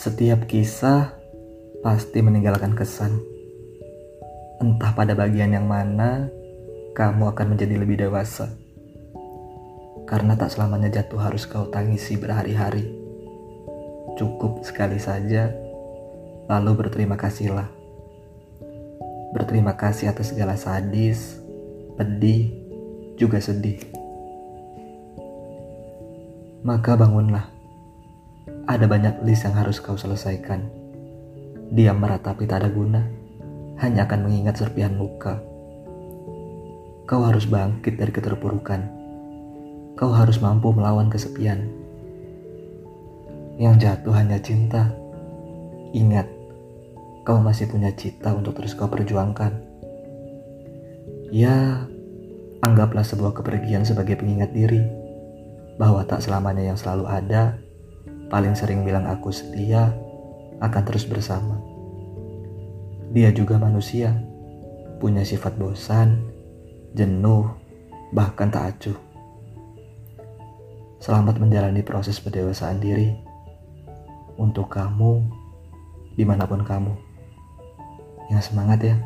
Setiap kisah pasti meninggalkan kesan. Entah pada bagian yang mana kamu akan menjadi lebih dewasa. Karena tak selamanya jatuh harus kau tangisi berhari-hari. Cukup sekali saja, lalu berterima kasihlah. Berterima kasih atas segala sadis, pedih, juga sedih. Maka bangunlah. Ada banyak list yang harus kau selesaikan. Diam meratapi tak ada guna, hanya akan mengingat serpihan luka. Kau harus bangkit dari keterpurukan. Kau harus mampu melawan kesepian. Yang jatuh hanya cinta. Ingat, kau masih punya cita untuk terus kau perjuangkan. Ya, anggaplah sebuah kepergian sebagai pengingat diri bahwa tak selamanya yang selalu ada, paling sering bilang aku setia, akan terus bersama. Dia juga manusia, punya sifat bosan, jenuh, bahkan tak acuh. Selamat menjalani proses pendewasaan diri untuk kamu, di mana pun kamu. Yang semangat ya.